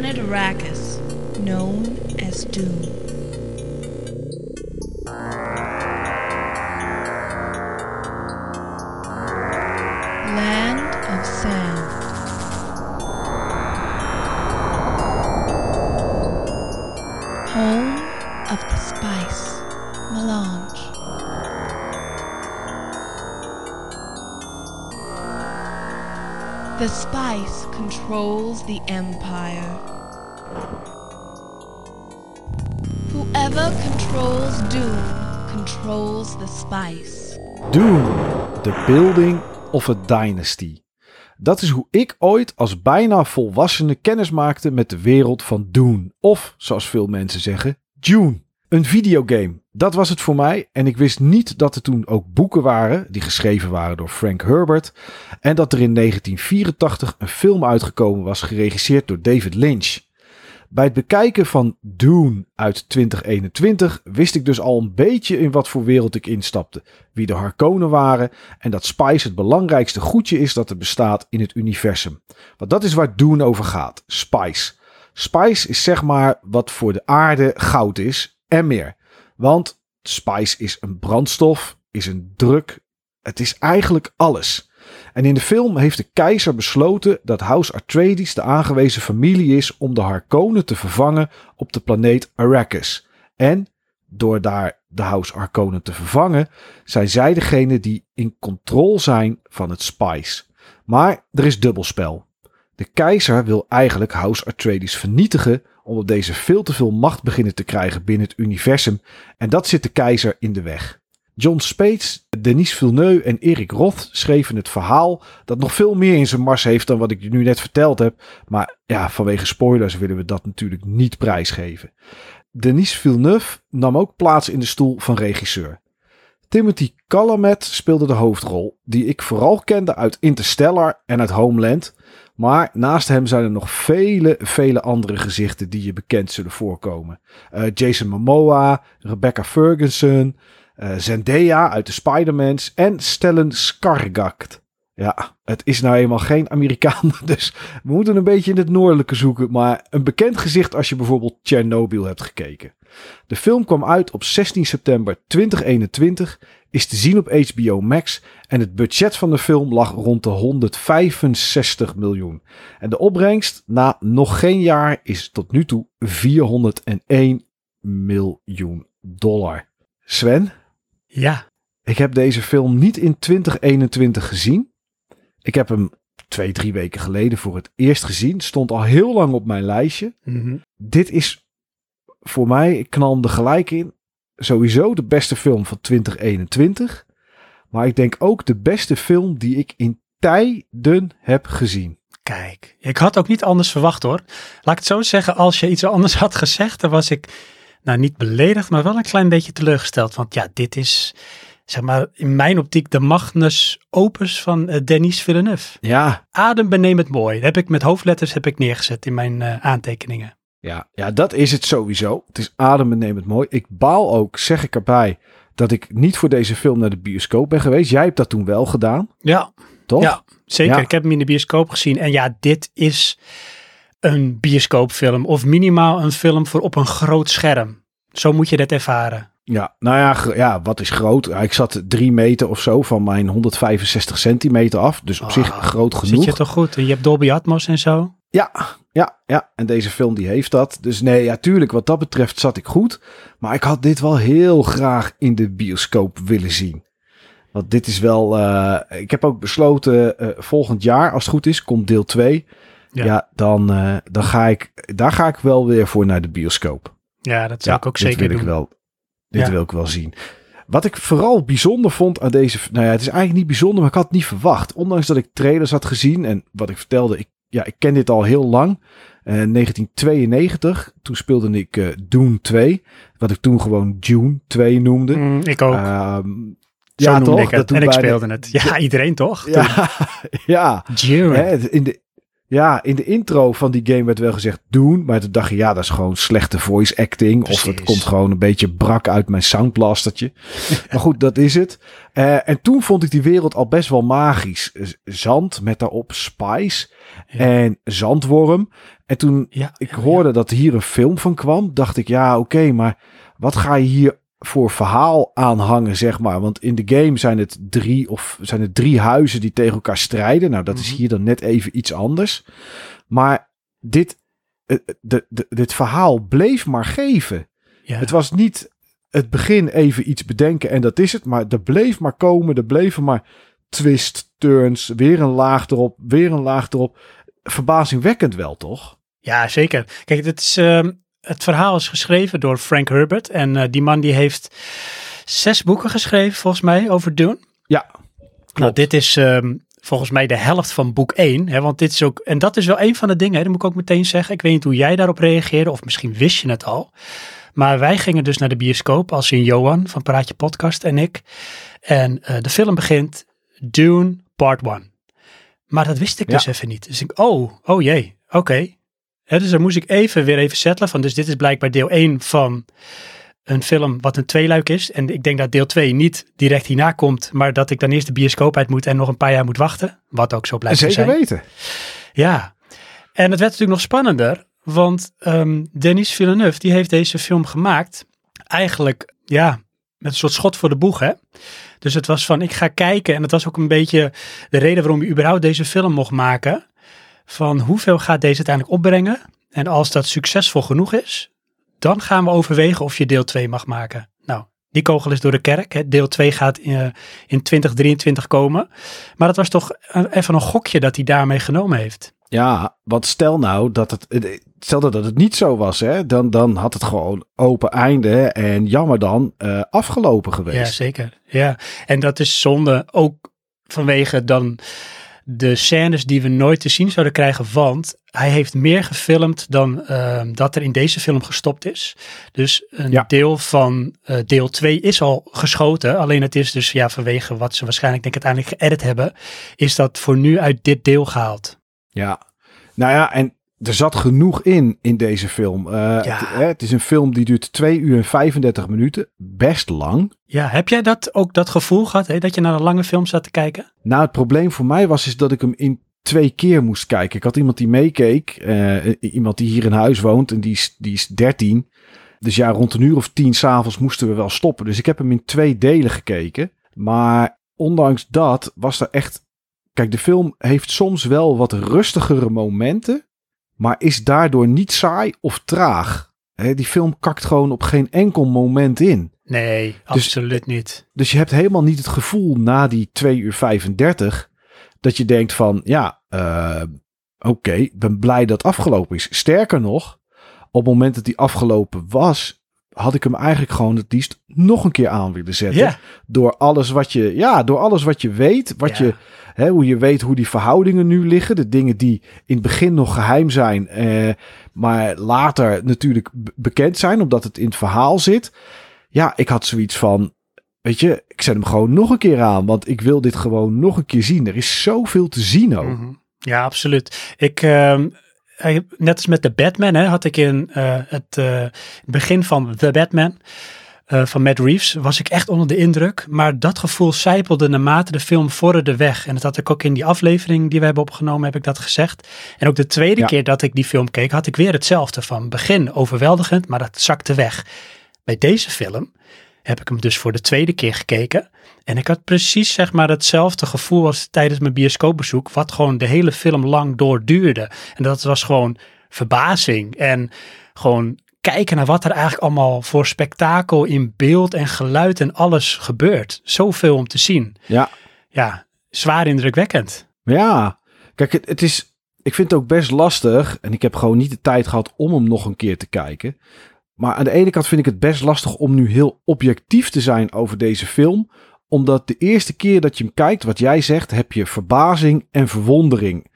planet Arrakis, known as Doom. The spice controls the empire. Whoever controls Doom controls the spice. Doom, The Building of a Dynasty. Dat is hoe ik ooit als bijna volwassene kennis maakte met de wereld van Dune. Of, zoals veel mensen zeggen, Dune. Een videogame. Dat was het voor mij. En ik wist niet dat er toen ook boeken waren, die geschreven waren door Frank Herbert. En dat er in 1984 een film uitgekomen was, geregisseerd door David Lynch. Bij het bekijken van Dune uit 2021 wist ik dus al een beetje in wat voor wereld ik instapte. Wie de Harkonnen waren en dat Spice het belangrijkste goedje is dat er bestaat in het universum. Want dat is waar Dune over gaat. Spice. Spice is zeg maar wat voor de aarde goud is en meer. Want spice is een brandstof, is een druk. Het is eigenlijk alles. En in de film heeft de keizer besloten dat House Atreides de aangewezen familie is om de Harkonnen te vervangen op de planeet Arrakis. En door daar de House Harkonnen te vervangen, zijn zij degene die in controle zijn van het spice. Maar er is dubbelspel. De keizer wil eigenlijk House Atreides vernietigen omdat deze veel te veel macht beginnen te krijgen binnen het universum en dat zit de keizer in de weg. John Spates, Denis Villeneuve en Erik Roth schreven het verhaal dat nog veel meer in zijn mars heeft dan wat ik je nu net verteld heb. Maar ja, vanwege spoilers willen we dat natuurlijk niet prijsgeven. Denis Villeneuve nam ook plaats in de stoel van regisseur. Timothy Chalamet speelde de hoofdrol, die ik vooral kende uit Interstellar en uit Homeland. Maar naast hem zijn er nog vele, vele andere gezichten die je bekend zullen voorkomen. Uh, Jason Momoa, Rebecca Ferguson, uh, Zendaya uit de Spider-Mans en Stellan Skarsgård. Ja, het is nou eenmaal geen Amerikaan, dus we moeten een beetje in het noordelijke zoeken. Maar een bekend gezicht als je bijvoorbeeld Chernobyl hebt gekeken. De film kwam uit op 16 september 2021, is te zien op HBO Max en het budget van de film lag rond de 165 miljoen. En de opbrengst na nog geen jaar is tot nu toe 401 miljoen dollar. Sven? Ja. Ik heb deze film niet in 2021 gezien. Ik heb hem twee, drie weken geleden voor het eerst gezien. Stond al heel lang op mijn lijstje. Mhm. Dit is voor mij, ik knal hem er gelijk in, sowieso de beste film van 2021. Maar ik denk ook de beste film die ik in tijden heb gezien. Kijk, ik had ook niet anders verwacht hoor. Laat ik het zo zeggen, als je iets anders had gezegd, dan was ik nou niet beledigd, maar wel een klein beetje teleurgesteld. Want ja, dit is, zeg maar, in mijn optiek de Magnus opus van eh, Denis Villeneuve. Ja, Adem beneem het mooi. Dat heb ik met hoofdletters heb ik neergezet in mijn eh, aantekeningen. ja, ja, dat is het sowieso. Het is het mooi. Ik baal ook, zeg ik erbij, dat ik niet voor deze film naar de bioscoop ben geweest. Jij hebt dat toen wel gedaan, Ja, toch? Ja, zeker. Ja. Ik heb hem in de bioscoop gezien. En ja, dit is een bioscoopfilm. Of minimaal een film voor op een groot scherm. Zo moet je dat ervaren. Ja, nou ja, ja, wat is groot? Ik zat drie meter of zo van mijn 165 centimeter af. Dus op Ah, zich groot Zit genoeg. je toch goed? En je hebt Dolby Atmos en zo. Ja, ja, ja. En deze film die heeft dat. Dus nee, ja, tuurlijk, wat dat betreft zat ik goed. Maar ik had dit wel heel graag in de bioscoop willen zien. Want dit is wel... eh, ik heb ook besloten, eh, volgend jaar, als het goed is, komt deel 2. Ja, Ja. dan, eh, dan ga ik... Daar ga ik wel weer voor naar de bioscoop. Ja, dat zou ja, ik ook zeker wil doen. ik wel. Dit Ja. wil ik wel zien. Wat ik vooral bijzonder vond aan deze... Nou ja, het is eigenlijk niet bijzonder, maar ik had het niet verwacht. Ondanks dat ik trailers had gezien en wat ik vertelde... Ik, ja, ik ken dit al heel lang. Eh 1992, toen speelde ik eh Dune 2. Wat ik toen gewoon Dune 2 noemde. Mm, ik ook. Ehm, ja, toch? ik het. doet En ik speelde het. Ja, iedereen toch? Ja, ja. Hè, in de, Ja, in de intro van die game werd wel gezegd doen. Maar toen dacht je, ja, dat is gewoon slechte voice acting. Of het komt gewoon een beetje brak uit mijn soundblastertje. maar goed, dat is het. Eh, en toen vond ik die wereld al best wel magisch. Zand met daarop spice Ja. en zandworm. En toen Ja, ik ja, hoorde dat hier een film van kwam, dacht ik, ja, oké, maar wat ga je hier voor verhaal aanhangen, zeg maar? Want in de game zijn het drie of zijn het drie huizen die tegen elkaar strijden. Nou, dat is Mhm. hier dan net even iets anders. Maar dit, eh, de, de, dit verhaal bleef maar geven. ja. Het was niet het begin even iets bedenken en dat is het, maar er bleef maar komen, er bleven maar twist, turns, weer een laag erop, weer een laag erop. Verbazingwekkend wel, toch? Ja, zeker. Kijk, dit is, ehm, het verhaal is geschreven door Frank Herbert. En eh, die man die heeft zes boeken geschreven, volgens mij, over Dune. Ja, Nou, dit is ehm, volgens mij de helft van boek 1. Hè, want dit is ook, en dat is wel een van de dingen, hè, dat moet ik ook meteen zeggen. Ik weet niet hoe jij daarop reageerde, of misschien wist je het al. Maar wij gingen dus naar de bioscoop, als in Johan van Praatje Podcast en ik. En eh, de film begint Dune Part 1. Maar dat wist ik Ja. dus even niet. Dus ik, oh, oh jee, oké. Dus dan moest ik even weer even settelen van, dus dit is blijkbaar deel 1 van een film wat een tweeluik is. En ik denk dat deel 2 niet direct hierna komt, maar dat ik dan eerst de bioscoop uit moet en nog een paar jaar moet wachten. Wat ook zo blijft te zeker zijn. weten. Ja, en het werd natuurlijk nog spannender, want ehm, Denis Villeneuve, die heeft deze film gemaakt eigenlijk, ja, met een soort schot voor de boeg, hè. Dus het was van, ik ga kijken, en dat was ook een beetje de reden waarom je überhaupt deze film mocht maken, van hoeveel gaat deze uiteindelijk opbrengen? En als dat succesvol genoeg is, dan gaan we overwegen of je deel 2 mag maken. Nou, die kogel is door de kerk. Hè. Deel 2 gaat eh, in 2023 komen. Maar dat was toch even een gokje dat hij daarmee genomen heeft. Ja, want stel nou dat het, eh, stel dat het niet zo was, hè, dan, dan had het gewoon open einde en jammer dan eh, afgelopen Ja, geweest. zeker. Ja, en dat is zonde ook vanwege dan de scènes die we nooit te zien zouden krijgen, want hij heeft meer gefilmd dan ehm, dat er in deze film gestopt is. Dus een Ja. deel van eh, deel 2 is al geschoten, alleen het is dus ja, vanwege wat ze waarschijnlijk denk ik uiteindelijk geëdit hebben, is dat voor nu uit dit deel gehaald. Ja, nou ja, en er zat genoeg in in deze film. Eh, Ja. het, hè, het is een film die duurt 2 uur en 35 minuten, best lang. Ja, heb jij dat ook dat gevoel gehad, hè, dat je naar een lange film zat te kijken? Nou, het probleem voor mij was is dat ik hem in twee keer moest kijken. Ik had iemand die meekeek, eh, iemand die hier in huis woont en die is, die is 13. Dus ja, rond een uur of tien s'avonds moesten we wel stoppen. Dus ik heb hem in twee delen gekeken. Maar ondanks dat was er echt... Kijk, de film heeft soms wel wat rustigere momenten, maar is daardoor niet saai of traag. Die film kakt gewoon op geen enkel moment in. Nee, absoluut niet. Dus je hebt helemaal niet het gevoel na die 2 uur 35 dat je denkt van ja, eh, oké, ben blij dat afgelopen is. Sterker nog, op het moment dat die afgelopen was, had ik hem eigenlijk gewoon het liefst nog een keer aan willen zetten. Door alles wat je, ja, door alles wat je weet, wat je, hoe je weet hoe die verhoudingen nu liggen, de dingen die in het begin nog geheim zijn, eh, maar later natuurlijk bekend zijn, omdat het in het verhaal zit. Ja, ik had zoiets van, weet je, ik zet hem gewoon nog een keer aan, want ik wil dit gewoon nog een keer zien. Er is zoveel te zien ook. Mhm. Ja, absoluut. Ik, hij- net als met de Batman, hè, had ik in eh, het eh, begin van The Batman eh, van Matt Reeves, was ik echt onder de indruk. Maar dat gevoel zijpelde naarmate de film vorderde weg. En dat had ik ook in die aflevering die we hebben opgenomen, heb ik dat gezegd. En ook de tweede Ja. keer dat ik die film keek, had ik weer hetzelfde. Van begin overweldigend, maar dat zakte weg. Bij deze film heb ik hem dus voor de tweede keer gekeken. En ik had precies zeg maar hetzelfde gevoel als tijdens mijn bioscoopbezoek, wat gewoon de hele film lang doorduurde. En dat was gewoon verbazing en gewoon kijken naar wat er eigenlijk allemaal voor spektakel in beeld en geluid en alles gebeurt. Zoveel om te zien. Ja, Ja, zwaar indrukwekkend. Ja, kijk, het, het is. Ik vind het ook best lastig. En ik heb gewoon niet de tijd gehad om hem nog een keer te kijken. Maar aan de ene kant vind ik het best lastig om nu heel objectief te zijn over deze film. Omdat de eerste keer dat je hem kijkt, wat jij zegt, heb je verbazing en verwondering.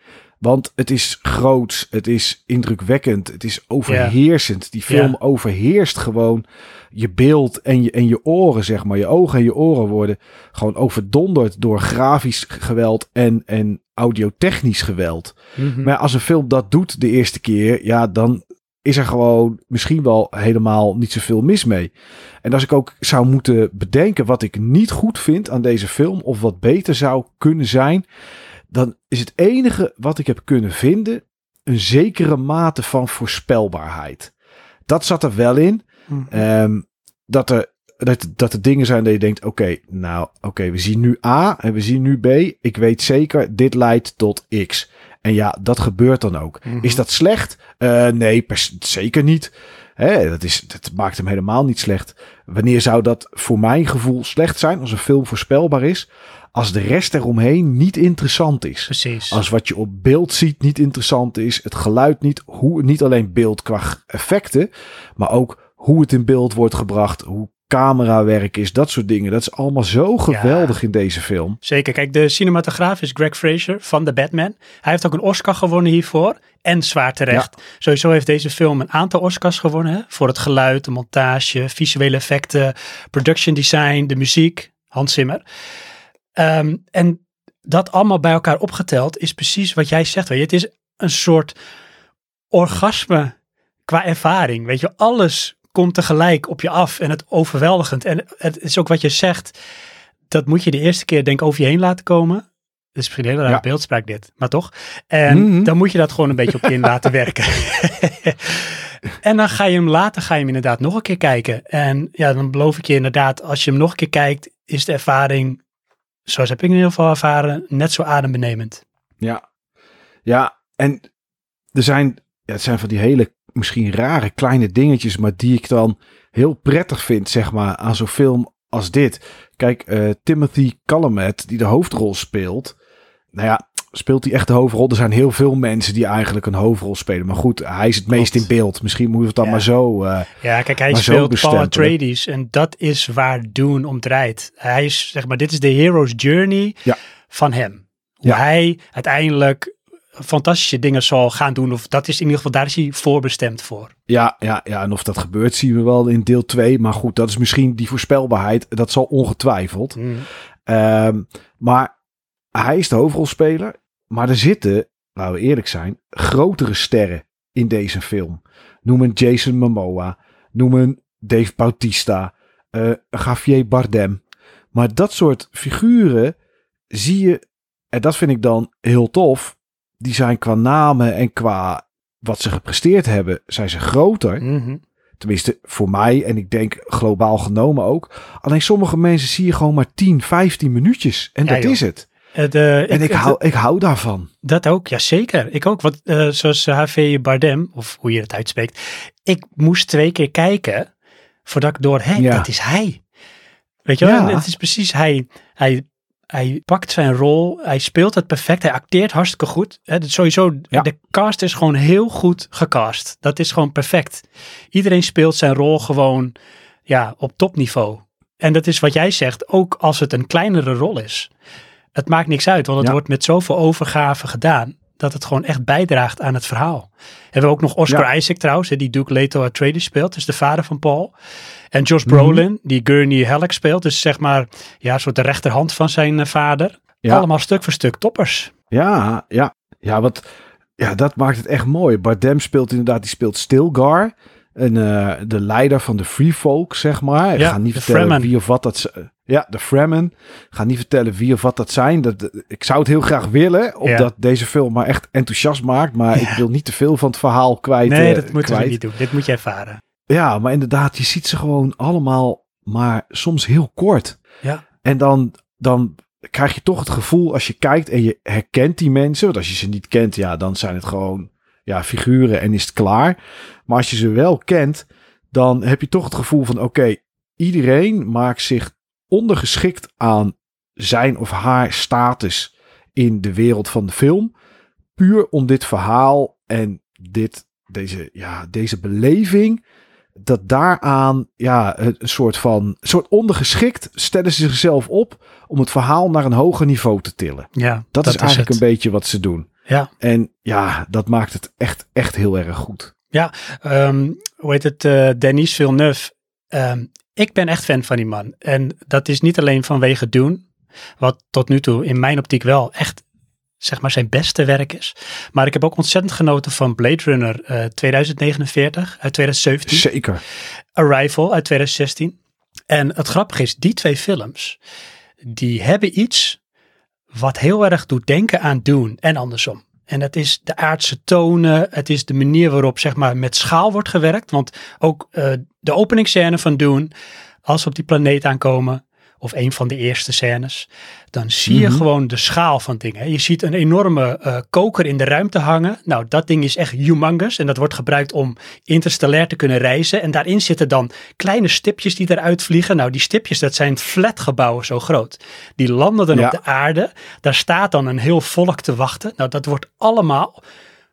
Want het is groots, het is indrukwekkend, het is overheersend. Die film overheerst gewoon je beeld en je, en je oren, zeg maar. Je ogen en je oren worden gewoon overdonderd door grafisch geweld en, en audiotechnisch geweld. Mhm. Maar als een film dat doet de eerste keer, ja, dan is er gewoon misschien wel helemaal niet zoveel mis mee. En als ik ook zou moeten bedenken wat ik niet goed vind aan deze film, of wat beter zou kunnen zijn, dan is het enige wat ik heb kunnen vinden een zekere mate van voorspelbaarheid. Dat zat er wel in. Mhm. Ehm, dat, er, dat, dat er dingen zijn dat je denkt: oké, nou, oké, we zien nu A en we zien nu B. Ik weet zeker, dit leidt tot X. En ja, dat gebeurt dan ook. Mhm. Is dat slecht? Eh, nee, zeker niet. Hè, dat, is, dat maakt hem helemaal niet slecht. Wanneer zou dat voor mijn gevoel slecht zijn als een film voorspelbaar is? Als de rest eromheen niet interessant is. Precies. Als wat je op beeld ziet niet interessant is, het geluid niet, hoe, niet alleen beeld qua effecten, maar ook hoe het in beeld wordt gebracht, hoe camerawerk is, dat soort dingen. Dat is allemaal zo geweldig in deze film. Zeker. Kijk, de cinematograaf is Greg Fraser van The Batman. Hij heeft ook een Oscar gewonnen hiervoor. En zwaar terecht. Sowieso heeft deze film een aantal Oscars gewonnen. Hè? Voor het geluid, de montage, visuele effecten, production design, de muziek. Hans Zimmer. Ehm, en dat allemaal bij elkaar opgeteld is precies wat jij zegt. Weet je. Het is een soort orgasme qua ervaring. Weet je, alles komt tegelijk op je af en het overweldigend. En het is ook wat je zegt dat moet je de eerste keer denk over je heen laten komen. Dat is misschien een hele Ja. beeldspraak dit, maar toch. En Mhm. dan moet je dat gewoon een beetje op je in laten werken. en dan ga je hem later, ga je hem inderdaad nog een keer kijken. En ja, dan beloof ik je inderdaad, als je hem nog een keer kijkt, is de ervaring, zoals heb ik in ieder geval ervaren, net zo adembenemend. Ja. Ja, en er zijn, ja, het zijn van die hele misschien rare kleine dingetjes, maar die ik dan heel prettig vind, zeg maar, aan zo'n film als dit. Kijk, eh, Timothy Chalamet, die de hoofdrol speelt. Nou ja, speelt hij echt de hoofdrol? Er zijn heel veel mensen die eigenlijk een hoofdrol spelen. Maar goed, hij is het meest in beeld. Misschien moet je het dan Ja. maar zo... eh, Ja, kijk, hij speelt Paul. Atreides en dat is waar Dune om draait. Hij is, zeg maar, dit is de hero's journey Ja. van hem. Hoe Ja. hij uiteindelijk fantastische dingen zal gaan doen. Of dat is in ieder geval, daar is hij voorbestemd voor. Ja, ja, ja, en of dat gebeurt zien we wel in deel 2. Maar goed, dat is misschien die voorspelbaarheid. Dat zal ongetwijfeld. Ehm, maar hij is de hoofdrolspeler. Maar er zitten, laten we eerlijk zijn, grotere sterren in deze film. Noem een Jason Momoa. Noem een Dave Bautista. eh Javier Bardem. Maar dat soort figuren zie je, en dat vind ik dan heel tof. Die zijn qua namen en qua wat ze gepresteerd hebben, zijn ze groter. Mhm. Tenminste, voor mij en ik denk globaal genomen ook. Alleen sommige mensen zie je gewoon maar 10, 15 minuutjes. En Ja, dat joh. is het. Eh, de- En ik, hou, ik hou daarvan. Dat ook, ja zeker. Ik ook, want eh, zoals HV Bardem, of hoe je het uitspreekt. Ik moest twee keer kijken voordat ik door, hé, Ja. dat is hij. Weet je wel, Ja. En het is precies, hij, hij, hij pakt zijn rol, hij speelt het perfect, hij acteert hartstikke goed. Sowieso, Ja. de cast is gewoon heel goed gecast. Dat is gewoon perfect. Iedereen speelt zijn rol gewoon ja, op topniveau. En dat is wat jij zegt, ook als het een kleinere rol is. Het maakt niks uit, want het Ja. wordt met zoveel overgave gedaan dat het gewoon echt bijdraagt aan het verhaal. Hebben we ook nog Oscar Ja. Isaac trouwens, die Duke Leto Atreides speelt, dus de vader van Paul. En Josh Mhm. Brolin, die Gurney Halleck speelt, dus zeg maar ja, een soort de rechterhand van zijn eh, vader. Ja. Allemaal stuk voor stuk toppers. Ja, ja. Ja, wat, ja, dat maakt het echt mooi. Bardem speelt inderdaad, die speelt Stilgar. En, eh, de leider van de Free Folk, zeg maar. Ja, ga niet vertellen Fremen. wie of wat dat... Ja, de Fremen. Ik ga niet vertellen wie of wat dat zijn. Dat, ik zou het heel graag willen, omdat deze film maar echt enthousiast maakt. Maar ik wil niet te veel van het verhaal kwijt. Nee, eh, dat moeten we niet doen. Dit moet je ervaren. Ja, maar inderdaad, je ziet ze gewoon allemaal, maar soms heel kort. Ja. En dan, dan krijg je toch het gevoel als je kijkt en je herkent die mensen. Want als je ze niet kent, ja, dan zijn het gewoon ja, figuren en is het klaar. Maar als je ze wel kent, dan heb je toch het gevoel van oké, iedereen maakt zich ondergeschikt aan zijn of haar status in de wereld van de film. Puur om dit verhaal en dit, deze, ja, deze beleving dat daaraan ja, een soort van een soort ondergeschikt stellen ze zichzelf op om het verhaal naar een hoger niveau te tillen. Ja, Dat, is eigenlijk het. een beetje wat ze doen. Ja. En ja, dat maakt het echt, echt heel erg goed. Ehm, hoe heet het? eh Denis Villeneuve. Ehm, ik ben echt fan van die man. En dat is niet alleen vanwege Doen, wat tot nu toe in mijn optiek wel echt zeg maar zijn beste werk is. Maar ik heb ook ontzettend genoten van Blade Runner eh 2049 uit 2017. Zeker. Arrival uit 2016. En het grappige is, die twee films, die hebben iets wat heel erg doet denken aan Dune en andersom. En dat is de aardse tonen, het is de manier waarop zeg maar met schaal wordt gewerkt. Want ook eh, de openingsscène van Dune, als we op die planeet aankomen, of een van de eerste scènes, dan zie je Mhm. gewoon de schaal van dingen. Je ziet een enorme eh, koker in de ruimte hangen. Nou, dat ding is echt humongous en dat wordt gebruikt om interstellair te kunnen reizen. En daarin zitten dan kleine stipjes die eruit vliegen. Nou, die stipjes, dat zijn flatgebouwen zo groot. Die landen dan Ja. op de aarde. Daar staat dan een heel volk te wachten. Nou, dat wordt allemaal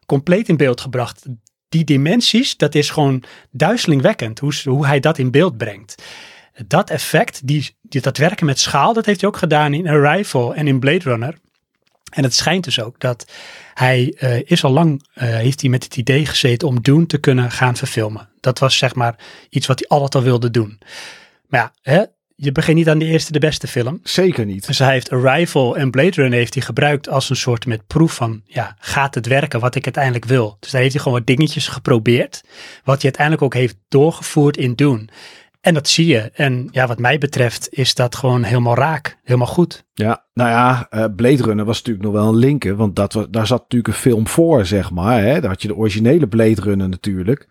compleet in beeld gebracht. Die dimensies, dat is gewoon duizelingwekkend hoe, hoe hij dat in beeld brengt. Dat effect, die, die, dat werken met schaal, dat heeft hij ook gedaan in Arrival en in Blade Runner. En het schijnt dus ook dat hij eh, is al lang, eh, heeft hij met het idee gezeten om Dune te kunnen gaan verfilmen. Dat was zeg maar iets wat hij altijd al wilde doen. Maar ja, hè, je begint niet aan de eerste de beste film. Zeker niet. Dus hij heeft Arrival en Blade Runner heeft hij gebruikt als een soort met proef van, ja, gaat het werken wat ik uiteindelijk wil? Dus daar heeft hij gewoon wat dingetjes geprobeerd, wat hij uiteindelijk ook heeft doorgevoerd in Dune. En dat zie je. En ja, wat mij betreft is dat gewoon helemaal raak, helemaal goed. Ja, nou ja, eh, Blade Runner was natuurlijk nog wel een linker, want dat was, daar zat natuurlijk een film voor, zeg maar. Hè? Daar had je de originele Blade Runner natuurlijk.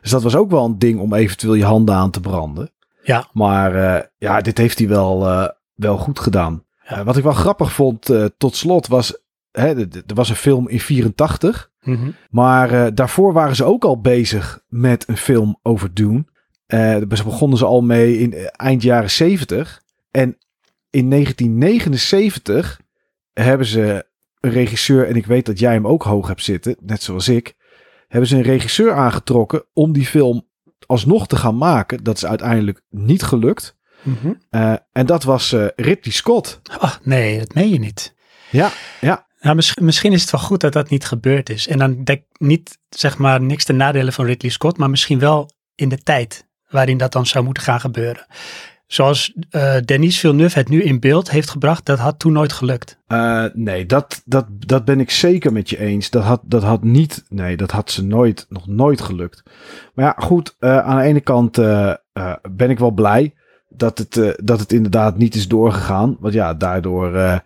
Dus dat was ook wel een ding om eventueel je handen aan te branden. Ja. Maar eh, ja, dit heeft hij wel, eh, wel goed gedaan. Ja. Wat ik wel grappig vond tot slot was, hè, er was een film in 84. Mhm. Maar eh, daarvoor waren ze ook al bezig met een film over Dune. Eh daar begonnen ze al mee in eh, eind jaren 70. En in 1979 hebben ze een regisseur, en ik weet dat jij hem ook hoog hebt zitten, net zoals ik, hebben ze een regisseur aangetrokken om die film alsnog te gaan maken. Dat is uiteindelijk niet gelukt. Mhm. Eh, en dat was eh, Ridley Scott. Oh, nee, dat meen je niet. Ja, ja. Nou, misschien, misschien is het wel goed dat dat niet gebeurd is. En dan denk ik niet, zeg maar, niks ten nadele van Ridley Scott, maar misschien wel in de tijd waarin dat dan zou moeten gaan gebeuren. Zoals eh Denis Villeneuve het nu in beeld heeft gebracht, dat had toen nooit gelukt. Eh, nee, dat, dat, dat ben ik zeker met je eens. Dat had, dat had niet, nee, dat had ze nooit, nog nooit gelukt. Maar ja, goed, eh, aan de ene kant ben ik wel blij dat het, dat het inderdaad niet is doorgegaan. Want ja, daardoor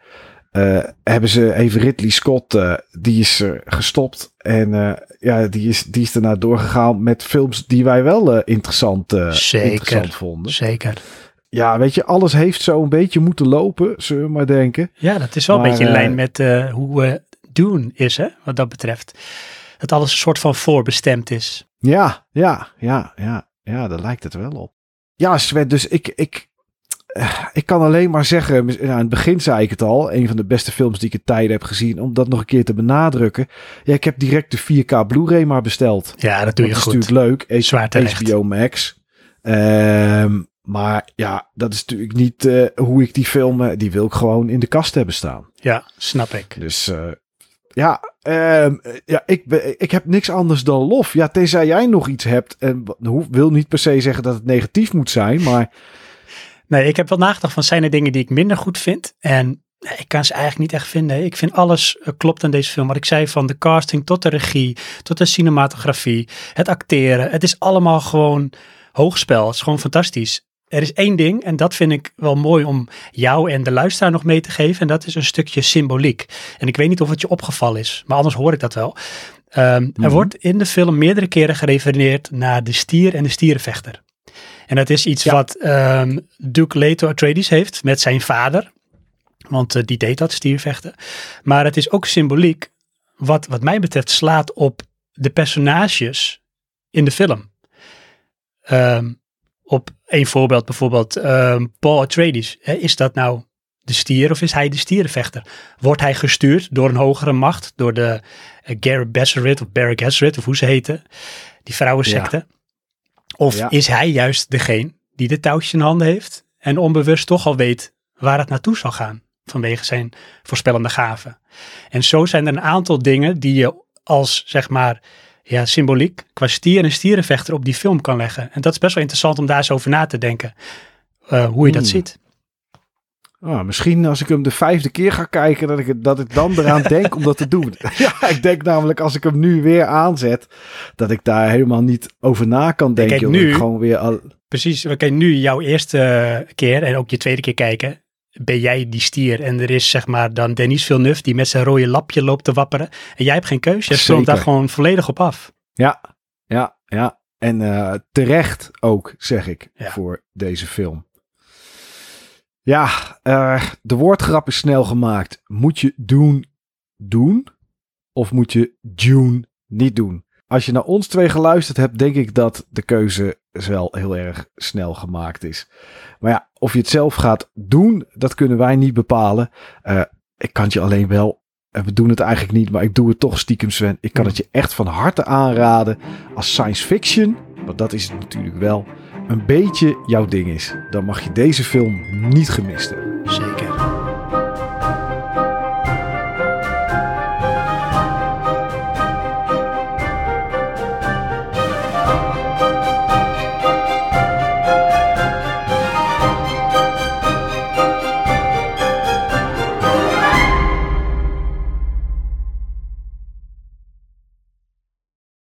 hebben ze even Ridley Scott, die is gestopt. En eh, ja, die is, die is daarna doorgegaan met films die wij wel eh, interessant, eh, Zeker. interessant vonden. Zeker. Ja, weet je, alles heeft zo een beetje moeten lopen, zullen we maar denken. Ja, dat is wel een beetje in lijn met hoe eh doen is, hè, wat dat betreft. Dat alles een soort van voorbestemd is. Ja, ja, ja, ja, ja, daar lijkt het wel op. Ja, Sven, dus ik, ik, ik kan alleen maar zeggen, mis- nou, in het begin zei ik het al, een van de beste films die ik in tijden heb gezien, om dat nog een keer te benadrukken. Ja, ik heb direct de 4K Blu-ray maar besteld. Ja, dat doe je dat is goed. natuurlijk leuk. Zwaar terecht. HBO Max. Ehm, maar ja, dat is natuurlijk niet eh, hoe ik die film, eh, die wil ik gewoon in de kast hebben staan. Ja, snap ik. Dus eh, ja, ehm, ja ik, ik heb niks anders dan lof. Ja, tenzij jij nog iets hebt. En hoe- wil niet per se zeggen dat het negatief moet zijn. Maar Nee, ik heb wel nagedacht van zijn er dingen die ik minder goed vind. En ik kan ze eigenlijk niet echt vinden. Ik vind alles eh, klopt aan deze film. Wat ik zei van de casting tot de regie, tot de cinematografie, het acteren. Het is allemaal gewoon hoogspel. Het is gewoon fantastisch. Er is één ding en dat vind ik wel mooi om jou en de luisteraar nog mee te geven. En dat is een stukje symboliek. En ik weet niet of het je opgevallen is, maar anders hoor ik dat wel. Ehm, Er Mhm. wordt in de film meerdere keren gerefereerd naar de stier en de stierenvechter. En dat is iets Ja. wat ehm, Duke Leto Atreides heeft met zijn vader. Want eh, die deed dat, stiervechten. Maar het is ook symboliek, wat, wat mij betreft, slaat op de personages in de film. Ehm, op één voorbeeld bijvoorbeeld ehm, Paul Atreides. Hè, is dat nou de stier of is hij de stierenvechter? Wordt hij gestuurd door een hogere macht, door de uh, Garrett Besserit of Barry Gesserit of hoe ze heten, die vrouwensecte? Of Ja. is hij juist degene die de touwtjes in handen heeft en onbewust toch al weet waar het naartoe zal gaan? vanwege zijn voorspellende gaven. En zo zijn er een aantal dingen die je als, zeg maar, ja, symboliek qua stier en stierenvechter op die film kan leggen. En dat is best wel interessant om daar eens over na te denken, uh, hoe je dat Hmm. ziet. Ah, misschien als ik hem de vijfde keer ga kijken, dat ik, dat ik dan eraan denk om dat te doen. ja, ik denk namelijk als ik hem nu weer aanzet, dat ik daar helemaal niet over na kan denken. kijk, nu- gewoon weer al, Precies, we kunnen nu jouw eerste keer en ook je tweede keer kijken. Ben jij die stier en er is zeg maar dan Denis Villeneuve die met zijn rode lapje loopt te wapperen. En jij hebt geen keuze, je stroomt daar gewoon volledig op af. Ja, ja, ja. En eh, terecht ook, zeg ik, Ja. voor deze film. Ja, eh, de woordgrap is snel gemaakt. Moet je doen, doen? Of moet je June niet doen? Als je naar ons twee geluisterd hebt, denk ik dat de keuze wel heel erg snel gemaakt is. Maar ja, of je het zelf gaat doen, dat kunnen wij niet bepalen. Eh, ik kan het je alleen wel, en we doen het eigenlijk niet, maar ik doe het toch stiekem Sven. Ik kan het je echt van harte aanraden als science fiction, want dat is het natuurlijk wel, een beetje jouw ding is. Dan mag je deze film niet gemist hebben. Zeker.